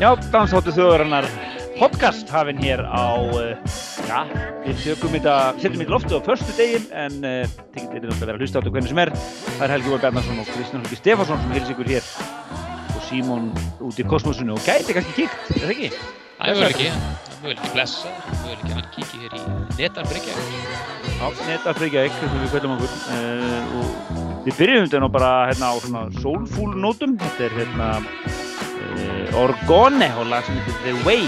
Já, Dansóttu þjóðarinnar podcast hafinn hér á, uh, já, við tökum þetta, setjum þetta loftu á förstu degin en uh, þetta náttúrulega að vera að hlusta á þetta hvernig sem er. Það er Helgi Óvar Bjarnarsson og Kristján Helgi Stefánsson sem heils ykkur hér og Símon út í kosmosinu og gæti kannski kíkt, er það ekki? Það er möguleiki, það er möguleiki blessa, það er að hann kíki hér í netarbyggja. Já, netta Freyjavík, þessum við kvöldum okkur uh, og við byrjum þetta nú bara hérna á svona soulful nótum, þetta er hérna uh, Orgone og lag sem heitir The Way,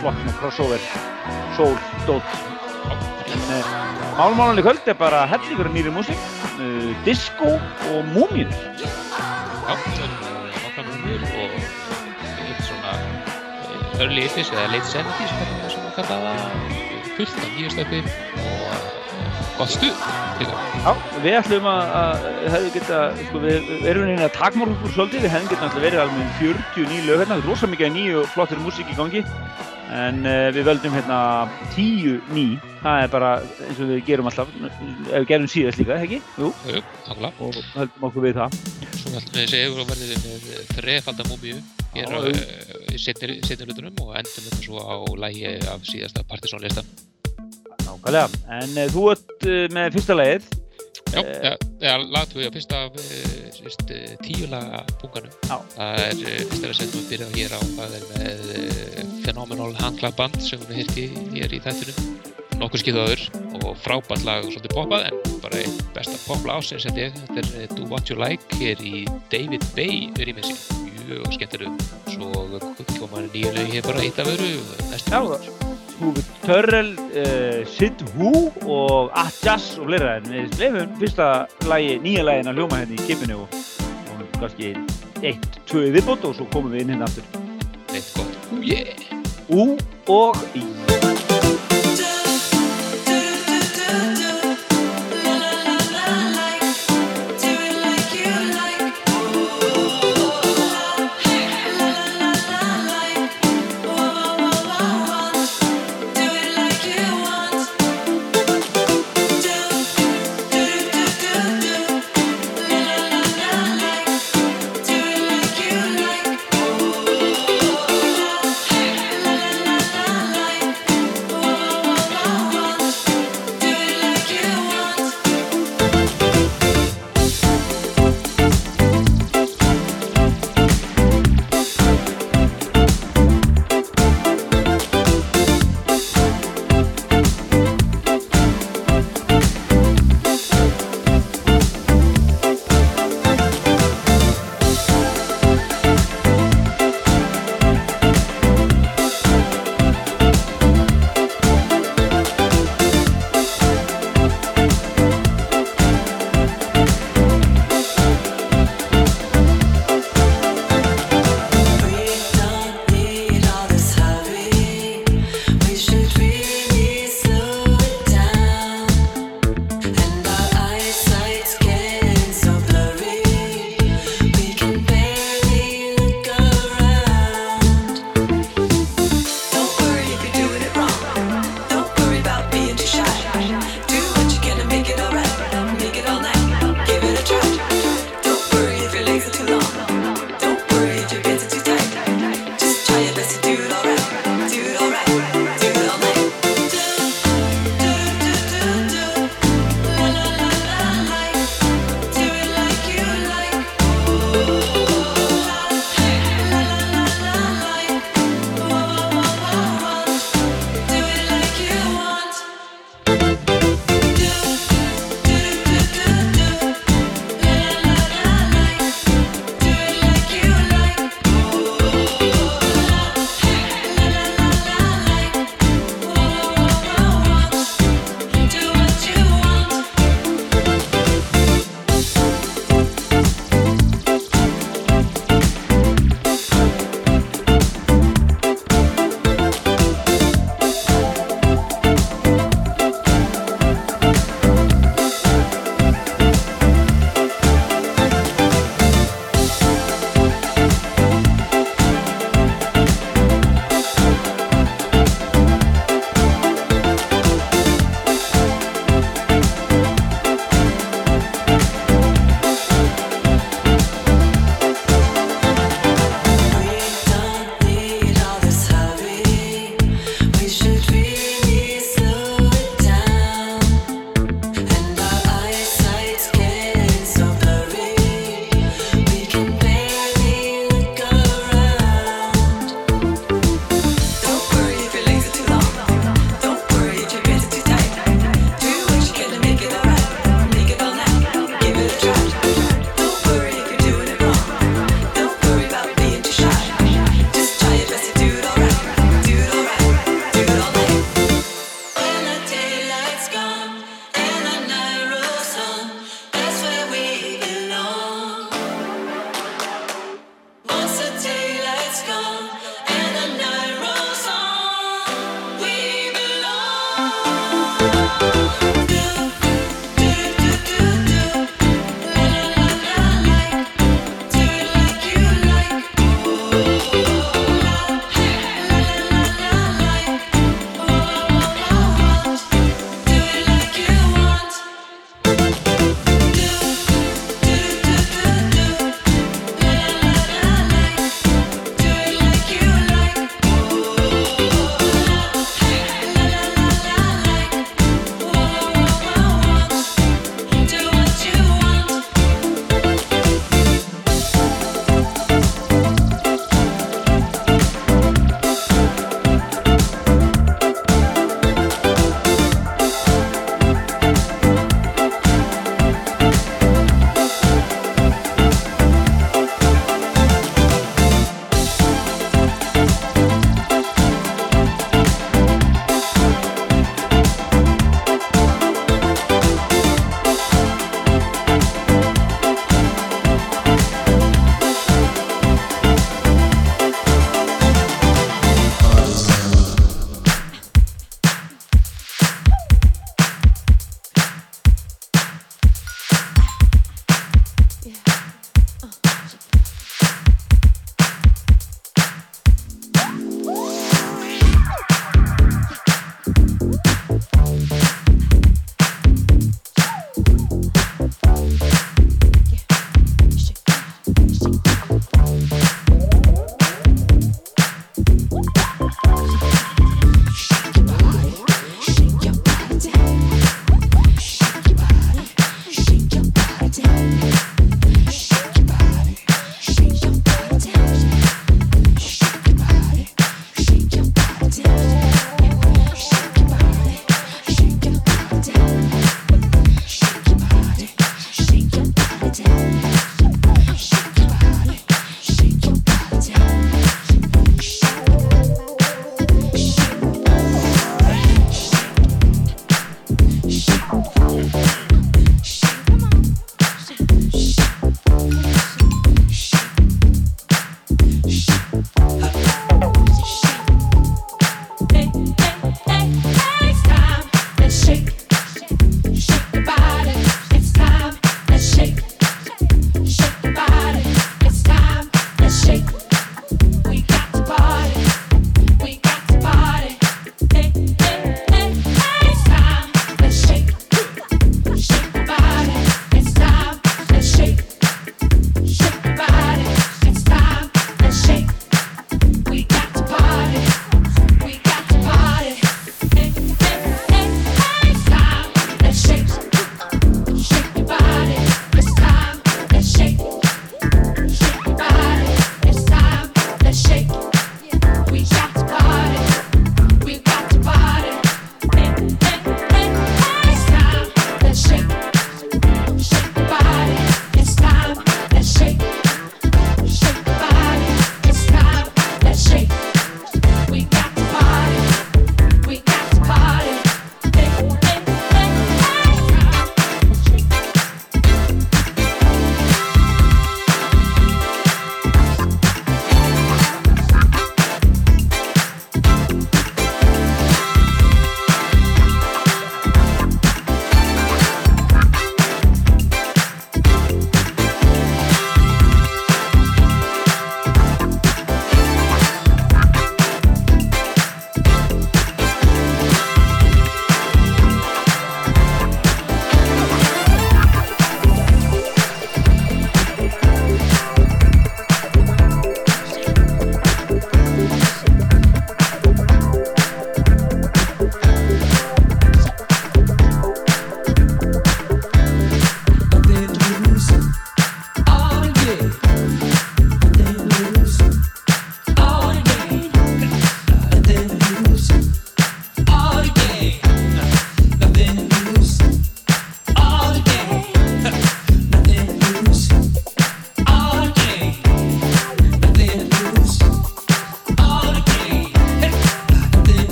flott svona crossover. Soul dot málmálan í kvöld er bara hellingur nýri músík, uh, disco og múmjur. Já, er nokkra múmjur og eitt svona eh, early 80s eða late 70s, hvernig það sem að kalla það, fullt af nýju stöfi og eh, gott stuð. Já, við ætlum að, að hefðu geta, sko við við erum veginn að takmorga okkur svolítið, við hefðum geta alltaf verið alveg um 40 nýju lög hérna, rosa mikið nýju flottir músík í gangi en uh, við völdum hérna 10 ný, það er bara eins og við gerum alltaf, ef við gerum síðast líka, ekki? Jú, Jú, nákvæmlega. og höldum okkur við það. Svo ætlum við verðum við með þrefalda múmíu hér Já, á jú. uh, setni hlutunum og endum þetta svo á lægi af síðasta partysónlistan. Nákvæmlega, en uh, þú ert uh, með fyrsta lagið, Já, Eh, ja, lagðum við að fyrsta af uh, sérst, uh, tíu laga bunkanum. Það er fyrsta lag sem við byrjað hér á, það er með Phenomenal Handklapband sem við hirti hér í þættunum. Nokkur skipt áður og frábært lag og svolítið poppað en bara einn besta popla ásins. Þetta er Do What You Like hér í David Bay rýmessi. Mjög skemmtilegu. Svo koma nýju lög hér bara eitt af öðru næstu Húfi Törrel, uh, Sid Wu og Atjas og fleira en við lefum fyrsta lagi, nýja lagin að hljóma hérna í kipinu og, og kannski eitt, tvö viðbót og svo komum við inn hérna aftur. Eitt gott. Yeah! Ú og Í.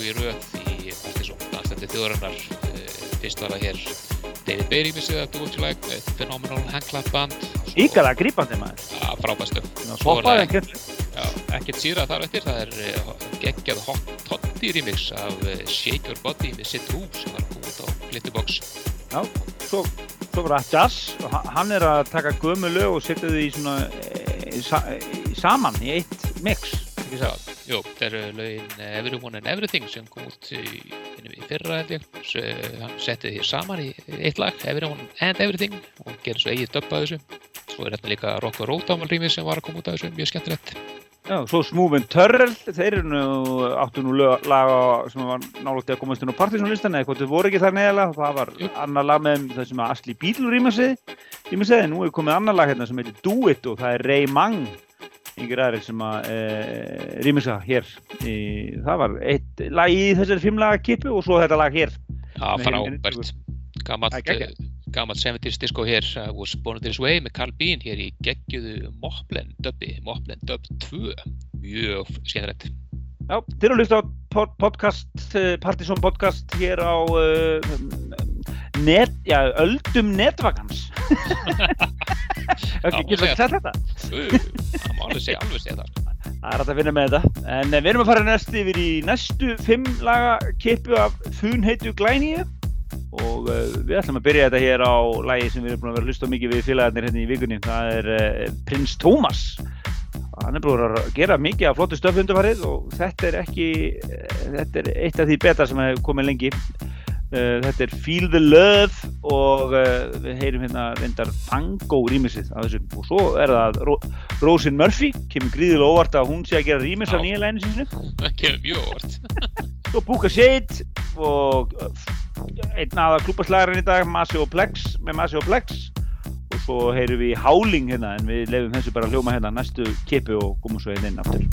lög í röð í Danstændi þjóðarinnar. Eh, Fyrst var það hér David Bailey með sig að Do What You Like með Phenomenal Handclap Band. Íkala grípandi maður. Poppaði það ekkert. síra þar eftir. Það er eh, geggjað Hot Toddy remix af eh, Shake Your Body með Sid Hoop sem var út á Glitterbox. Já, svo, svo var það jazz og ha- hann er að taka gömu lög og setja þau í svona e, sa, e, saman í eitt jú, það eru lögin eh, Everyone and Everything sem kom út í, í fyrra held ég. Svo, eh, hann setti því saman í eitt lag, Everyone and Everything og gerir svo eigið döbb að þessu. Svo er þetta líka Rock and Roll remix sem var að koma út af þessu, mjög skemmtilegt. Já, svo Smooth and Turrell, þeir eru nú, áttu nú lög, lag á, sem var nálægt að komast inn á Partisan-listan eða hvort þau voru ekki þar neðalega, það var Jú. annar lag með það sem að Ashley Beatle rýmasið, rýmasið, en nú er komið annar lag hérna sem heitir Do It og það er Ray Mang, yngir aðrir sem að e, rýmasa hér, í, það var eitt lag í þessari fimmlaga kipu og svo þetta lag hér. Já, frábært. Eh, gamalt 70s disco hér, uh, Was Born This Way með Carl Bean hér í geggjuðu Moplen dubbi, Moplen dub 2. Mjög skemmtilegt. Já, eru að hlusta á pod podcast, uh, Partisan podcast hér á uh, net, já, öldum netvagans. Ok, getur segja ekki sagt þetta? Það má alveg segja, alveg segja það. Það er hægt að vinna með þetta. En eh, við erum að fara næst yfir í næstu fimm laga kipu af funheitu glæníu og uh, við ætlum að byrja þetta hér á lagi sem við erum búin að vera að hlusta mikið við félagarnir hérna í vikunni. Það er uh, Prins Tómas. Hann er búin að gera mikið af flottu stöfu undarfarið og þetta er ekki, þetta er eitt af því beta sem hefur komið lengi. Uh, þetta er Feel the Love og uh, við heyrum hérna reyndar Tango rýmisið af þessum og svo er það Ro Rosin Murphy, kemur gríðilega óvart að hún sé að gera rýmis af nýja læginu sínu Það kemur mjög óvart. svo Búka Shade og uh, einn aða klúpaslagarinn í dag Masi og Plex með Masi og Plex. Og svo heyrum við Howling hérna en við lefum þessu bara að hljóma hérna næstu kipu og komum svo hérna inn aftur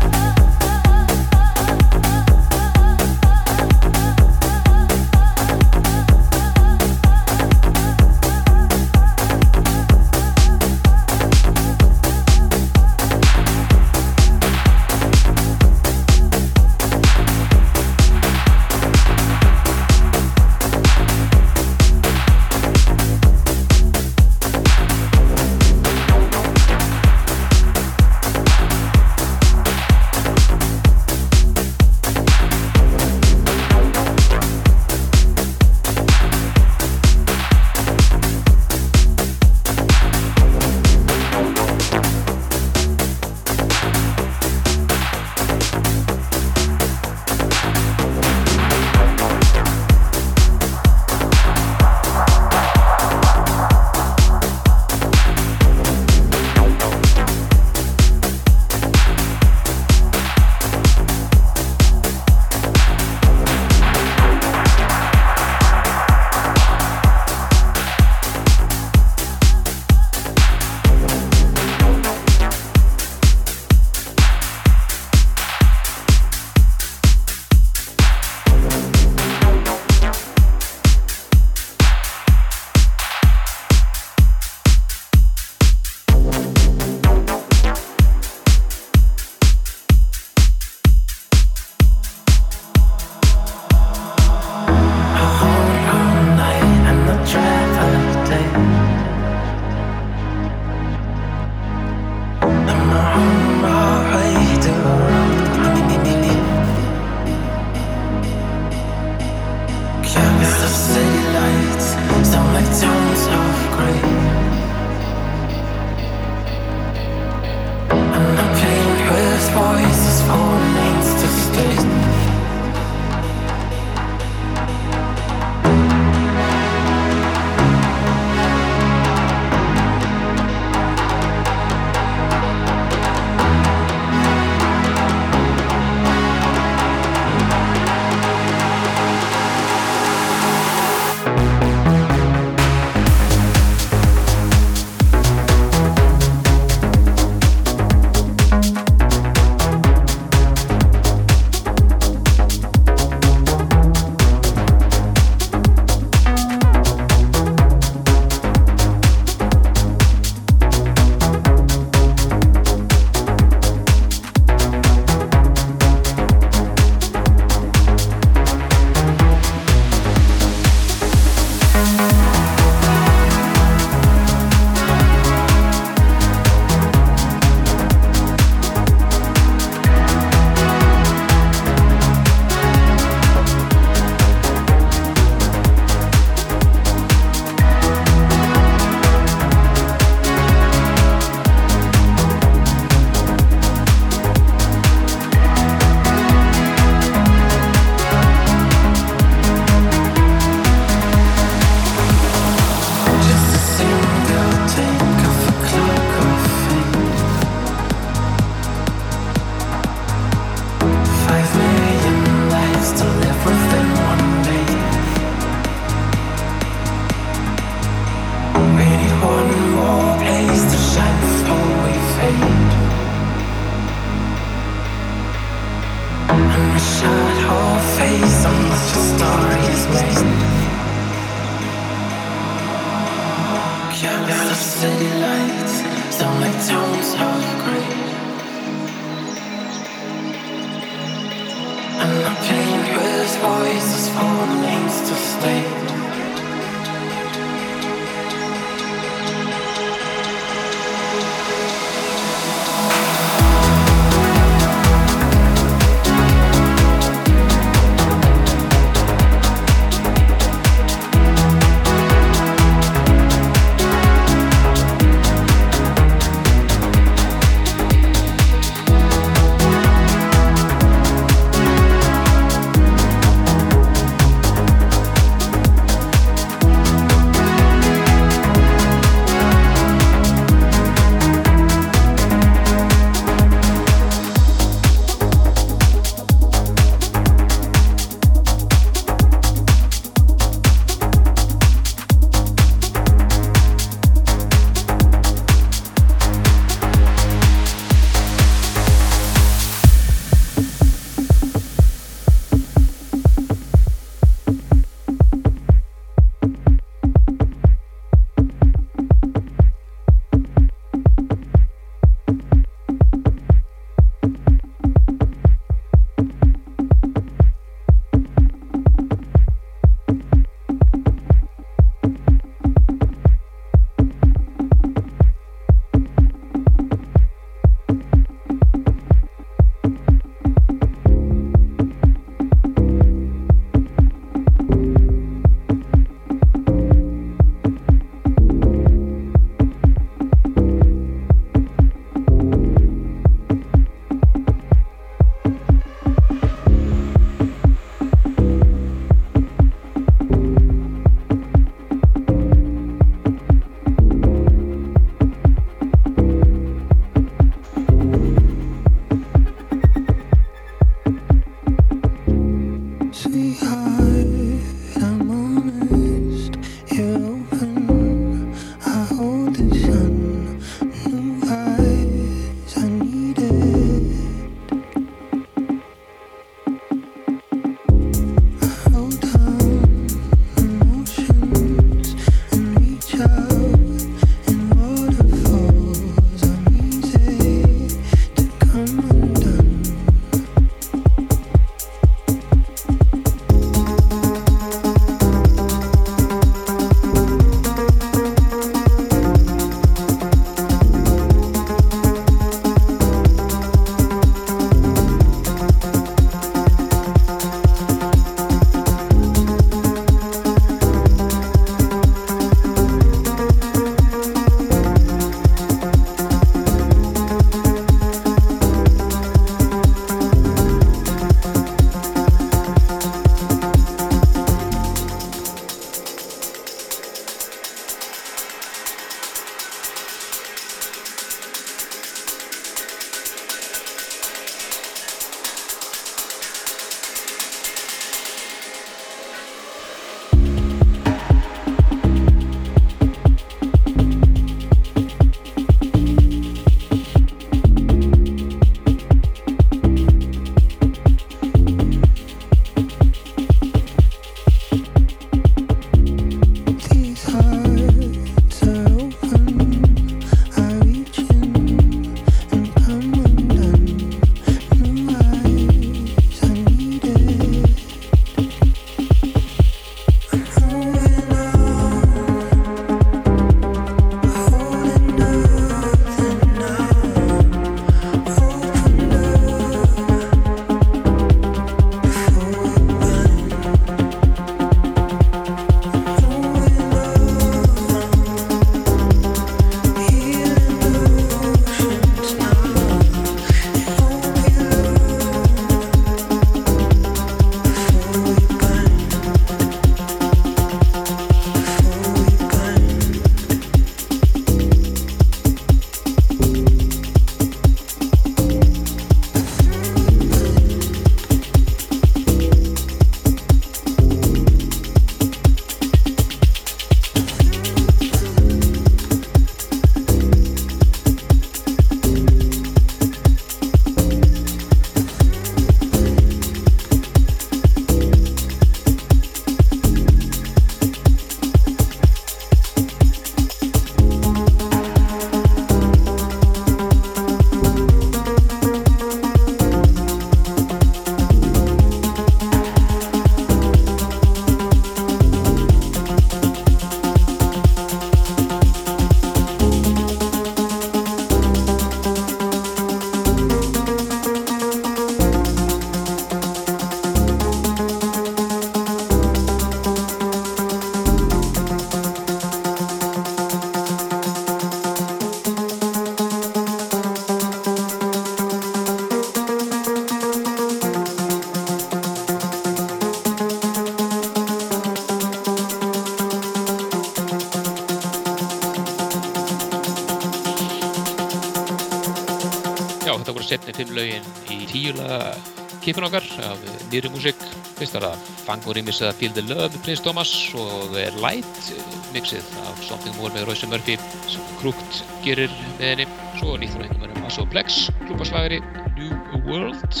af nýri músík. Fyrst var það Fang og Rýmis eða Feel the Love Prince Thomas og er Light mixið af Something More með Royce Murphy sem Krúkt gerir með henni. Svo nýtt frá einhverjum með Masso Plex, klúpaslagari New World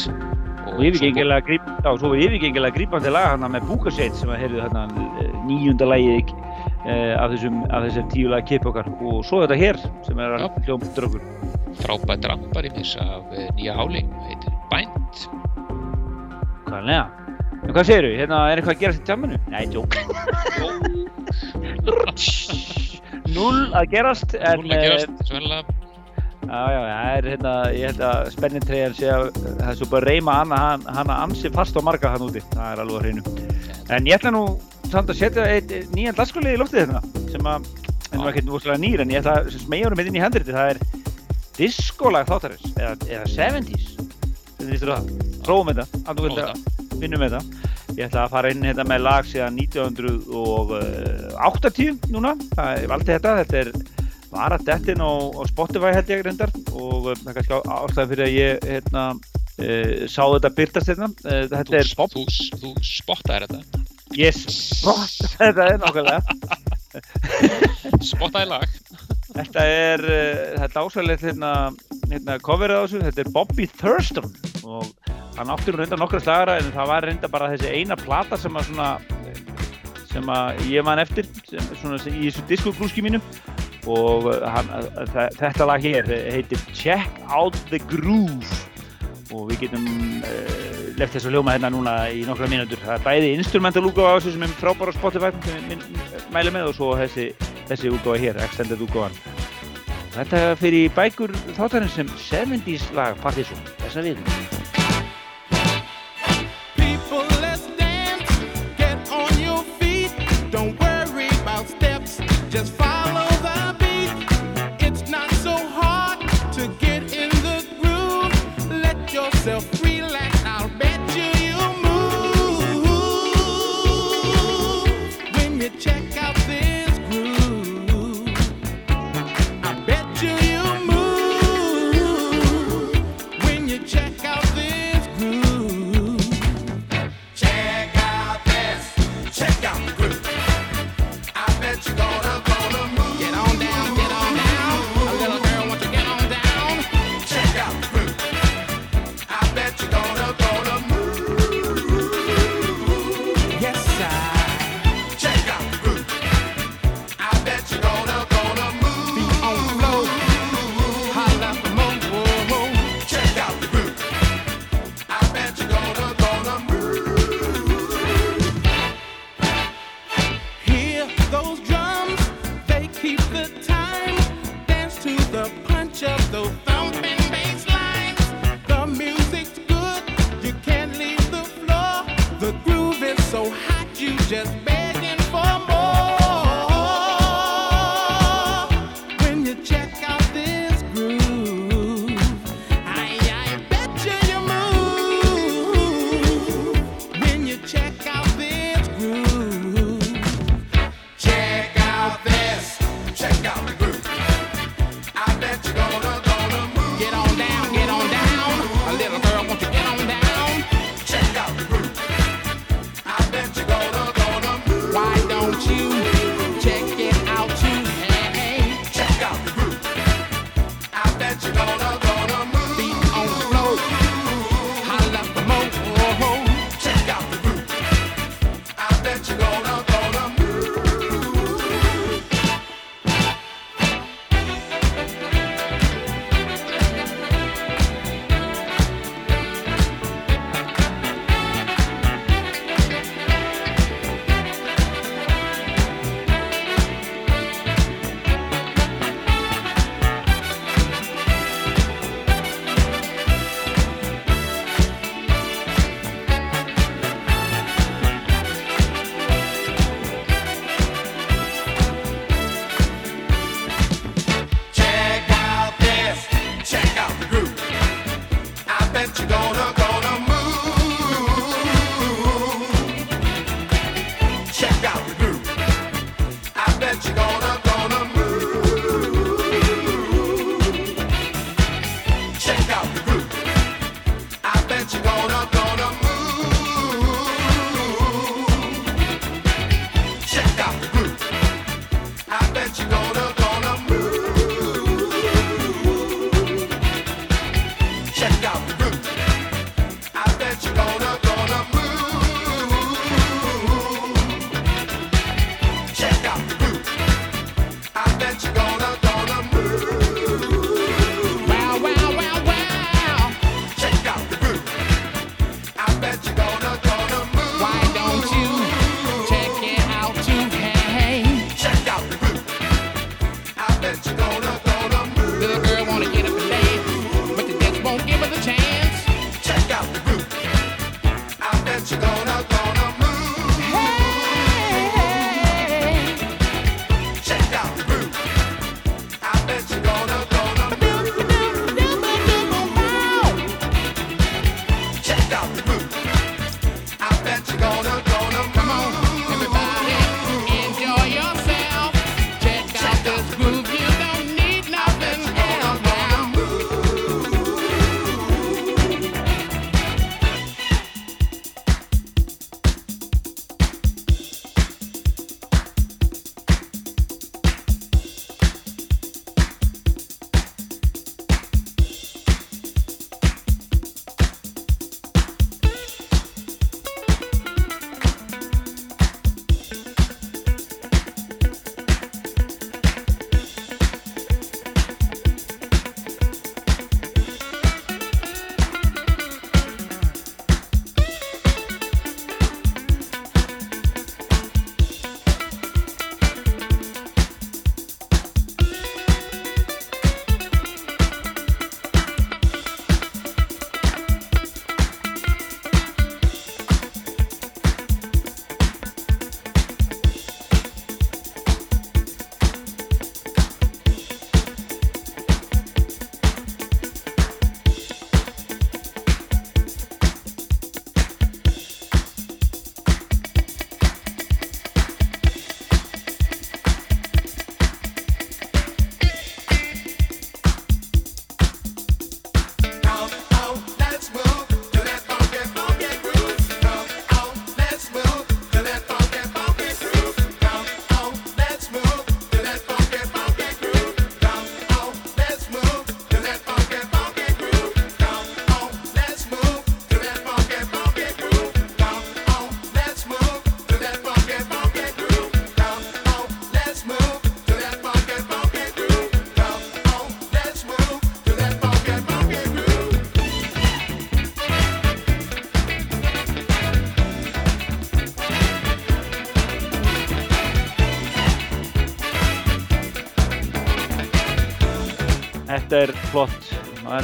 og yfirgengilega gríp, já, svo var yfirgengilega grípandi lag hann með Búkarsveit sem að heyrðu hann nýjunda lagi uh, af þessum, af þessum tíu lag kip okkar og svo þetta hér sem er okkur frábært rampar í mis af eh, nýja háling. Hvaðlega? En hvað segirðu? Hérna, er eitthvað að gerast í tjamminu? Nei, tjók. Null að gerast, en... Núl að gerast, svo hennilega. eh, Já, já, það er hérna, ég held að spennintreyjan sé að það er svo bara að reyma hana, hann- hana ansi fast á marga hann úti. Það er alveg að hreinu. En ég ætla nú samt að setja eitt nýjan dagskólið í loftið hérna, sem að, en nú ekkert úrslega nýr, en ég ætla að smegja honum inn í handriti, það er diskolag þáttarins, eða, eða 70s. Hvernig lístur það? prófum þetta, alveg þetta. Finnum þetta ég ætla að fara inn hérna með lag síðan 1980 eh, núna, það er aldrei þetta. Þetta er var að dettin á, á Spotify held ég reyndar. Og eh, það er kannski ástæðan fyrir að ég hérna, e, sá þetta byrtast hérna. Þetta þú, er Bob Þú, þú spottaði þetta. Ég spottaði þetta, nákvæmlega. Spottaði lag. Þetta er, eh, þetta er ásæðilegt hérna, hérna coverið á þessu, þetta er Bobby Thurston og hann átti nú reynda nokkra slagara en það var reynda bara þessi eina plata sem að svona, sem að ég man eftir, sem svona í þessu diskoglúski mínu. Og eh, hann, eh, þetta lag hér heitir Check Out The Groove. Og við getum uh, left þess að hljóma hérna núna í nokkra mínútur. Það er bæði instrumentalúka á þessu sem er frábæra á Spotify sem ég mælu með og svo þessi þessi útgáða hér, Extended útgáðan. Þetta fyrir bækur þáttarins sem 70's lag Partiðsson, þess að við.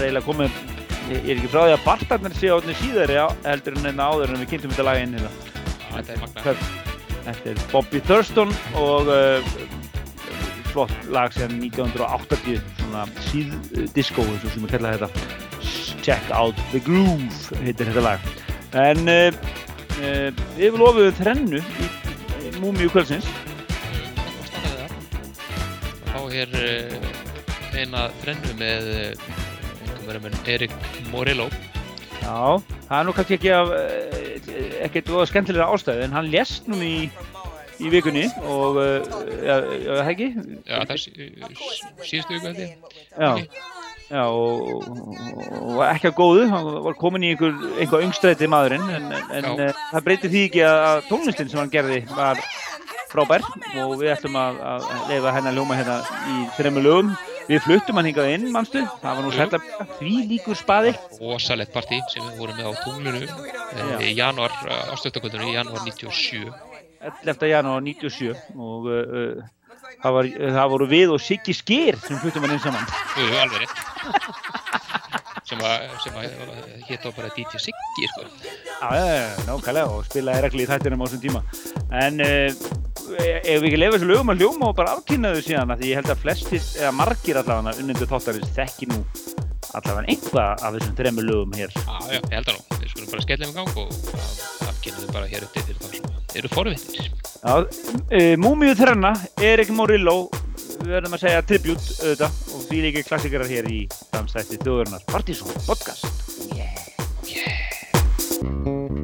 Eiginlega komið, ég er ekki frá því að Bartarnir sé átni síðar já, heldur en enna áður en við kynntum þetta lag inn hérna. Þetta er magna. Þetta- er Bobby Thurston og uh, flott lag sem 1980, svona síðdisco eins og sem við kalla þetta. Check out the groove heitir þetta lag. En uh, uh, við lofuðum þrennu í, í Múmiu kvöldsins. Þá er uh, eina þrennu með verið með Erik Morillo. Já, það er nú kannski ekki af eh, ekkert voða skemmtilega ástæðu en hann lést nú í, í vikunni og ja, ja, það ekki? Já, það sí- síðustu viku ég. Já, já og, og, og ekki að góðu, hann var komin í einhver, einhver yngstræti maðurinn en, en, uh, það breytir því ekki að, að tónlistin sem hann gerði var frábær og við ætlum að, að leifa hennar ljóma hérna í þremmu lögum. Við fluttum hann hingað inn, manstu, það var nú sérlega því líkur spaði. Rosalegt partí sem við vorum með á tunglunu Já. uh, í januar, uh, ástöðtakvöldunum í januar 97. 11. janúar 97 og uh, uh, það, var, það voru við og Siggi Skýr sem fluttum hann inn saman. Jú, alveg rétt. sem að, sem að hétt á bara DJ Siggi, sko. Já, nákvæmlega og spilaði regli í þættinum á þessum tíma. En uh, ef við ekki lefa þessu lögum að hljóma og bara afkynna þau síðan því ég held að flestir, eða margir allavega unnendur þáttarins þekki nú allavega einhvað af þessum þremmu lögum hér. Já, já, ég held að nú. Við skulum bara skella um gang og afkynna þau bara hér eftir fyrir þá sem eru forvittir. Já, uh, Múmiu þrenna, Erik Morillo, við verðum að segja tribute auðvitað og því líka klassikarar hér í dansþætti þjóðurinnar Partizón podcast. Hey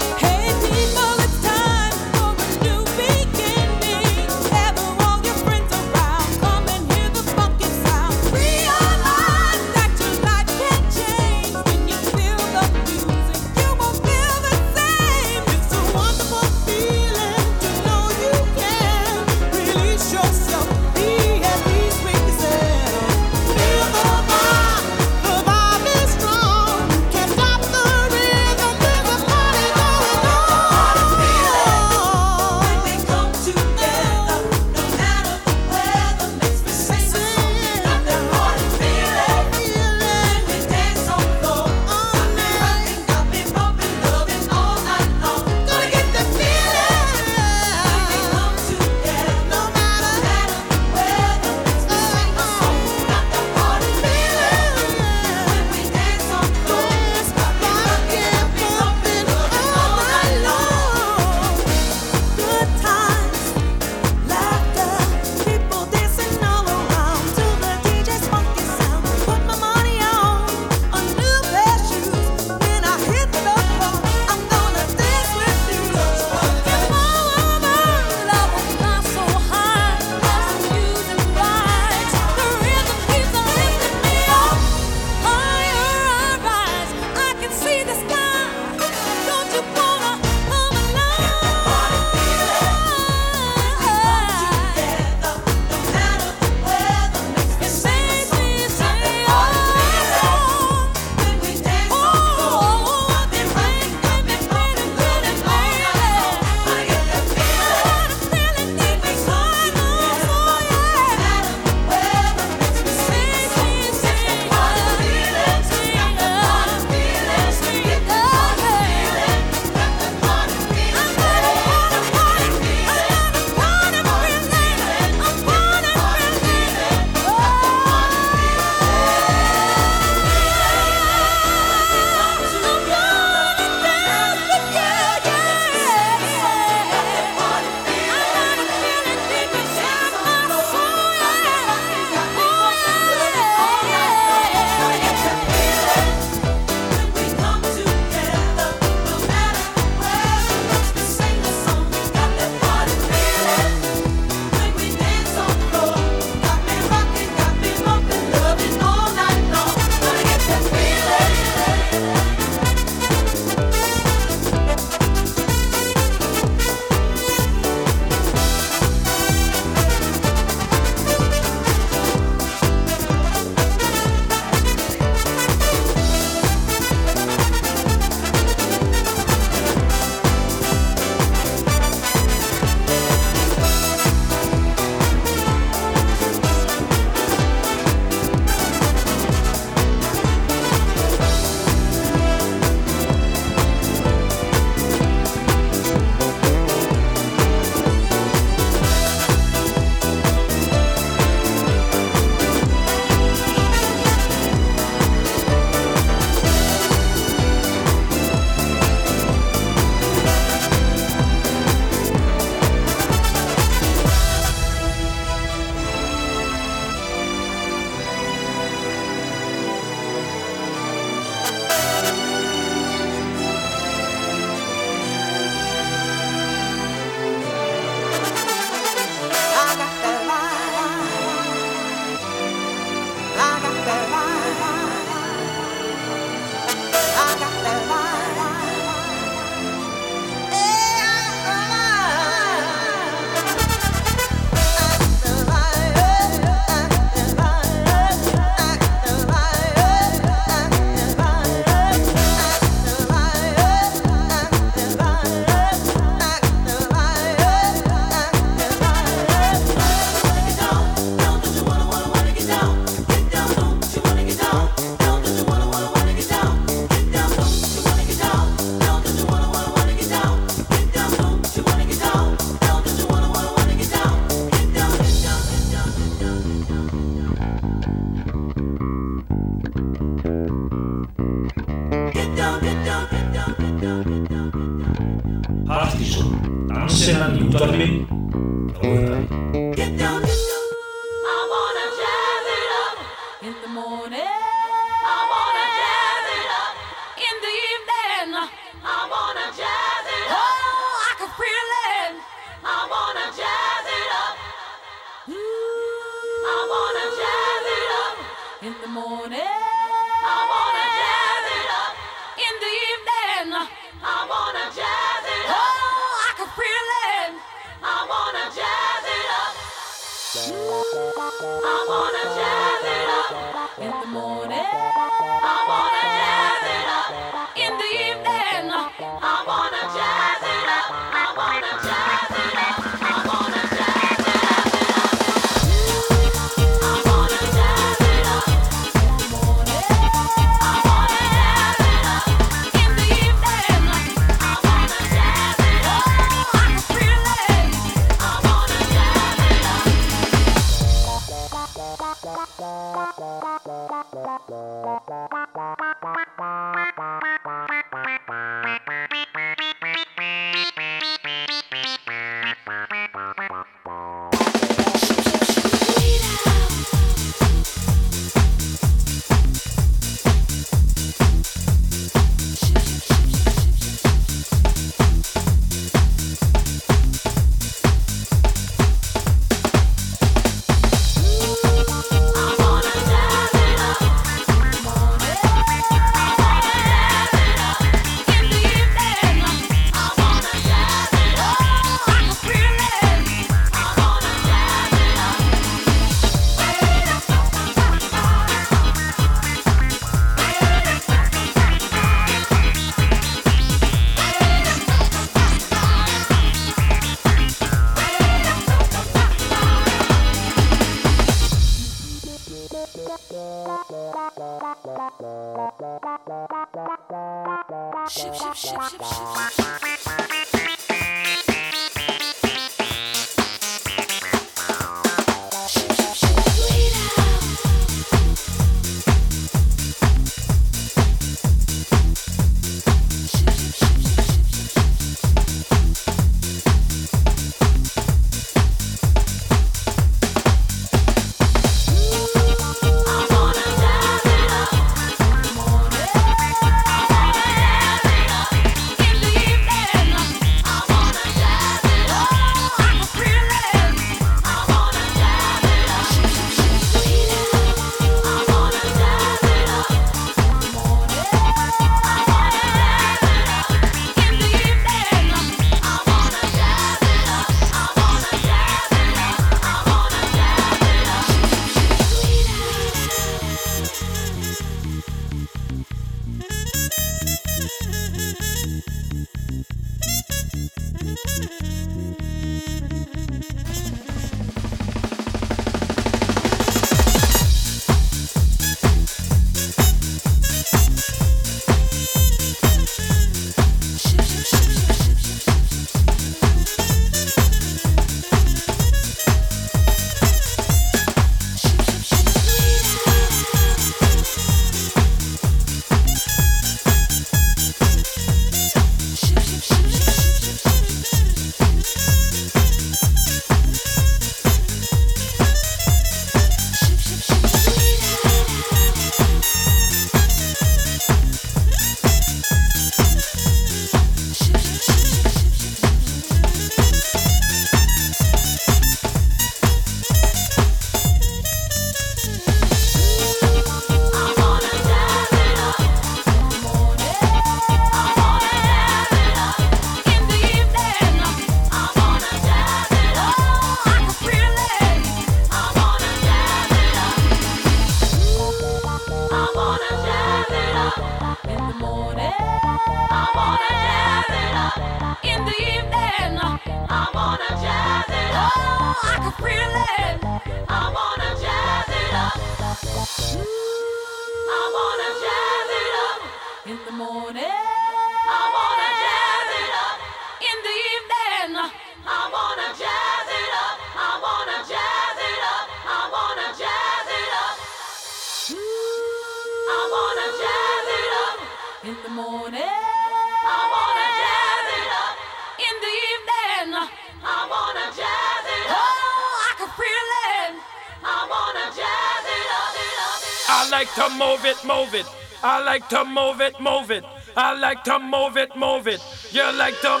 it, move it. I like to move it, move it. I like to move it, move it. You like to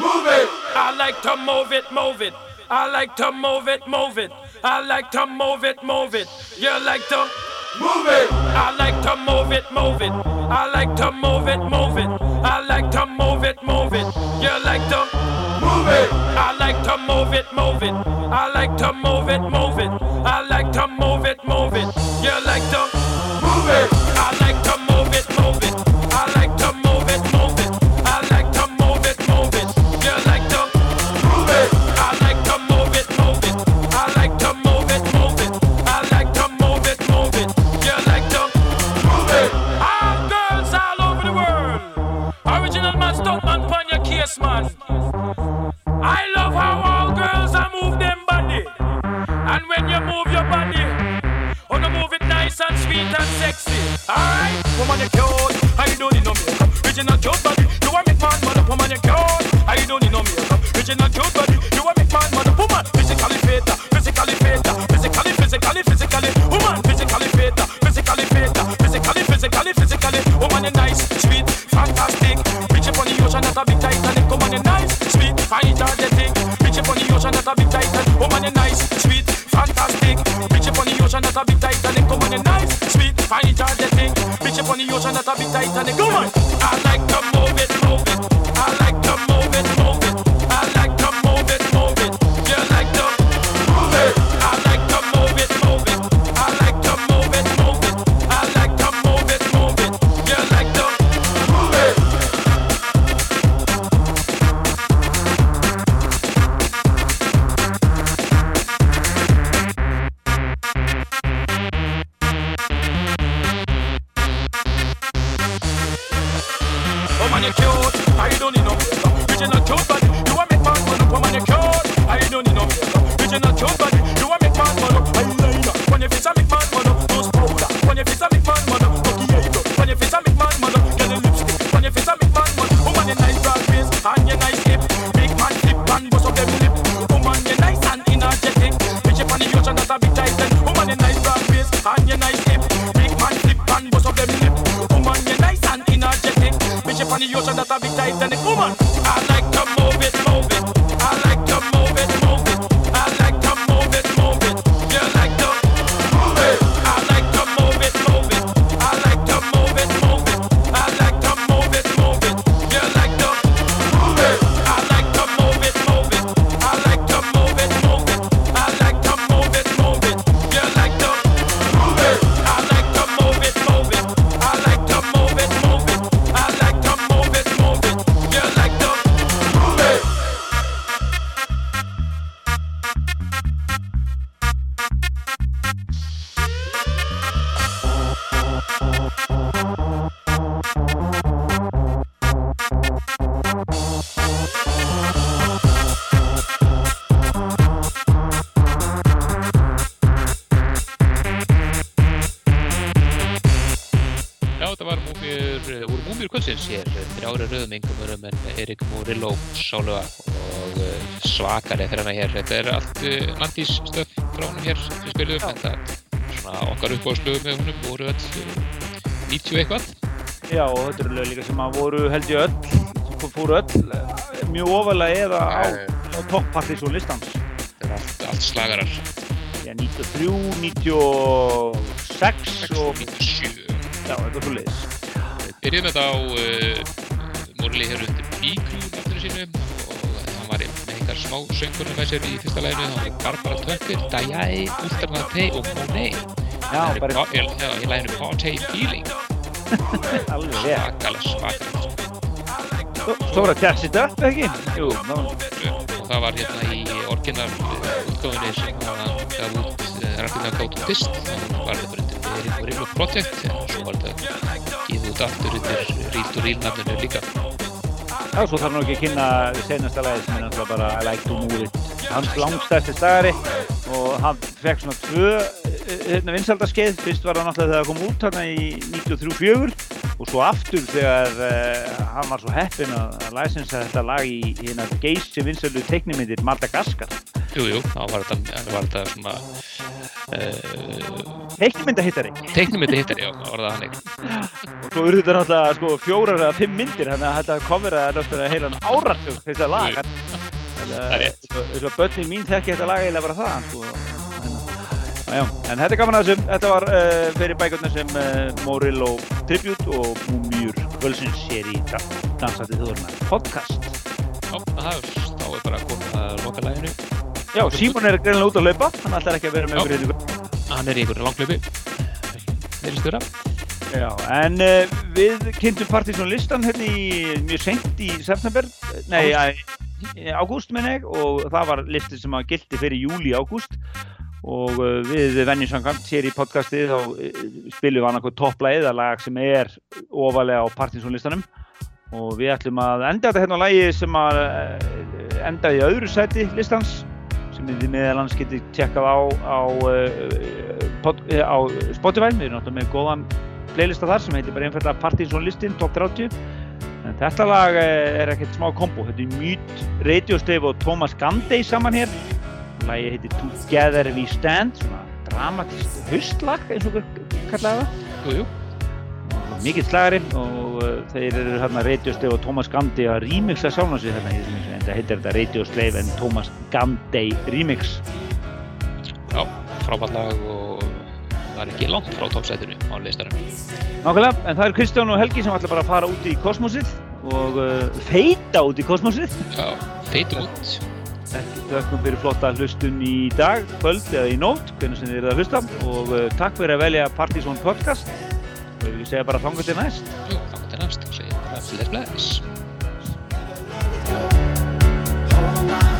move it. I like to move it, move it. I like to move it, move it. I like to move it, move it. You like to move it. I like to move it, move it. I like to move it, move it. I like to move it, move it. You like to move it. I like to move it, move it. I like to move it, move it. I like to that a bit tight and it come on. woman, you cute. I don't need no. Bitch, you not cute, but you want me fast, man. Woman, you cute. I don't need no. Bitch, you not cute, but ocean that's a big Titanic woman. I like to move it, move it. Svakalega fyrir hana hér. Þetta er allt uh, landís stöf frá honum hér sem við spilum, en það svona okkar uppáðslögum með honum voru öll eh, 90 eitthvað. Já, og þetta eru lög líka sem að voru held ég öll, sem fóru öll eh, mjög ofalega eða á, á topparti svo listans. Þetta er allt, allt slagarar. Já, 93, 96 og 97. já, þetta er svo. Við byrjum þetta á uh, Morley hér undir smá söngurinn með sér í fyrsta læginu hann var Barbara Tucker, Dayai, Ultramate og Monet. Það er í, læginu Party Feeling. Svakalega svakalega. Svo svo var það Catch It Up, ekki? Jú, og það var hérna í orginal útgáðunni sem hann gaf út rættina gátt út fyrst þá var þetta bara undir og Rimlo Project en svo var þetta gefið út aftur undir Real to Real nafninu líka Já, svo þarf nú ekki að kynna senasta lagi sem er náttúrulega bara I Like to Move It. Hans langstæsti stagari og hann fekk svona tvö eh, hérna, vinsaldaskeið. Fyrst var það náttúrulega þegar það kom út hérna í 93-4 og svo aftur þegar uh, hann var svo heppinn að að licensa þetta lag í hérna geysi vinsaldu teiknimyndir Madagaskar. Jú, jú, þá var þetta, var þetta svona uh, teiknumynda hittari Teiknumyndi hittar, já, það hannig. og svo urðu þetta náttúrulega sko fjórar eða fimm myndir þannig að þetta cover að heilan áratug þetta lag Það er rétt. þess að börnin mín þekki þetta lag eiginlega bara það sko. Já, já, en þetta er gaman að þessum, þetta var uh, fyrir bækurnar sem uh, Morillo Tribute og Múmjur Völsins sér í Dansandi þjóðurna podcast. Já, það er, er bara komið að loka læginu. Já, Símon er greinilega út að hlaupa, hann ætlar ekki að vera með Já. ykkur hérna. Hann er í einhverju langklöpi. Þeir stjóra. Já, en uh, við kynntum Partizón listan hérna í mjög seint í september, nei, í ágúst menn ég, og það var listi sem að gildi fyrir júli-ágúst og uh, við venjumsangant hér í podcastið þá uh, spilum við annarkoð topplægið að lag sem er ofalega á Partizón listanum og við ætlum að enda þetta hérna á lagi sem að enda í öðru sæti listans sem þið meðal annars getið tjekkað á á, uh, pod, uh, á Spotify, við erum náttúrulega með góðan playlista þar sem heitir bara einfallega Partinsson listin top 30 en þetta lag eh, er ekkert smá kombo. Þetta er Mute, Radio Stave og Thomas Gandey saman hér. Lagi heitir Together We Stand svona dramatist haustlag eins og okkur kallaði það. Jú, jú. Mikill slagari og uh, þeir eru hérna Radio Stave og Thomas Gandey að remixa sjálfna sig þarna en það heitir þetta Radio Stave en Thomas Gandey remix. Já, frábært lag og það er ekki langt frá toppsætinu á listanum. Nákvæmlega, en það er Kristján og Helgi sem ætla bara að fara út í kosmosið og uh, feita út í kosmosið Já, feitum út. Ekki þökkum fyrir flotta hlustun í dag, kvöld eða í nótt, hvernig sem þið eruð að hlusta. Og uh, takk fyrir að velja Partizón podcast og ég vil segja bara þangar til næst. Jú, þá til næst og segja bara bless bless. Looking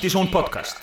Partizón podcast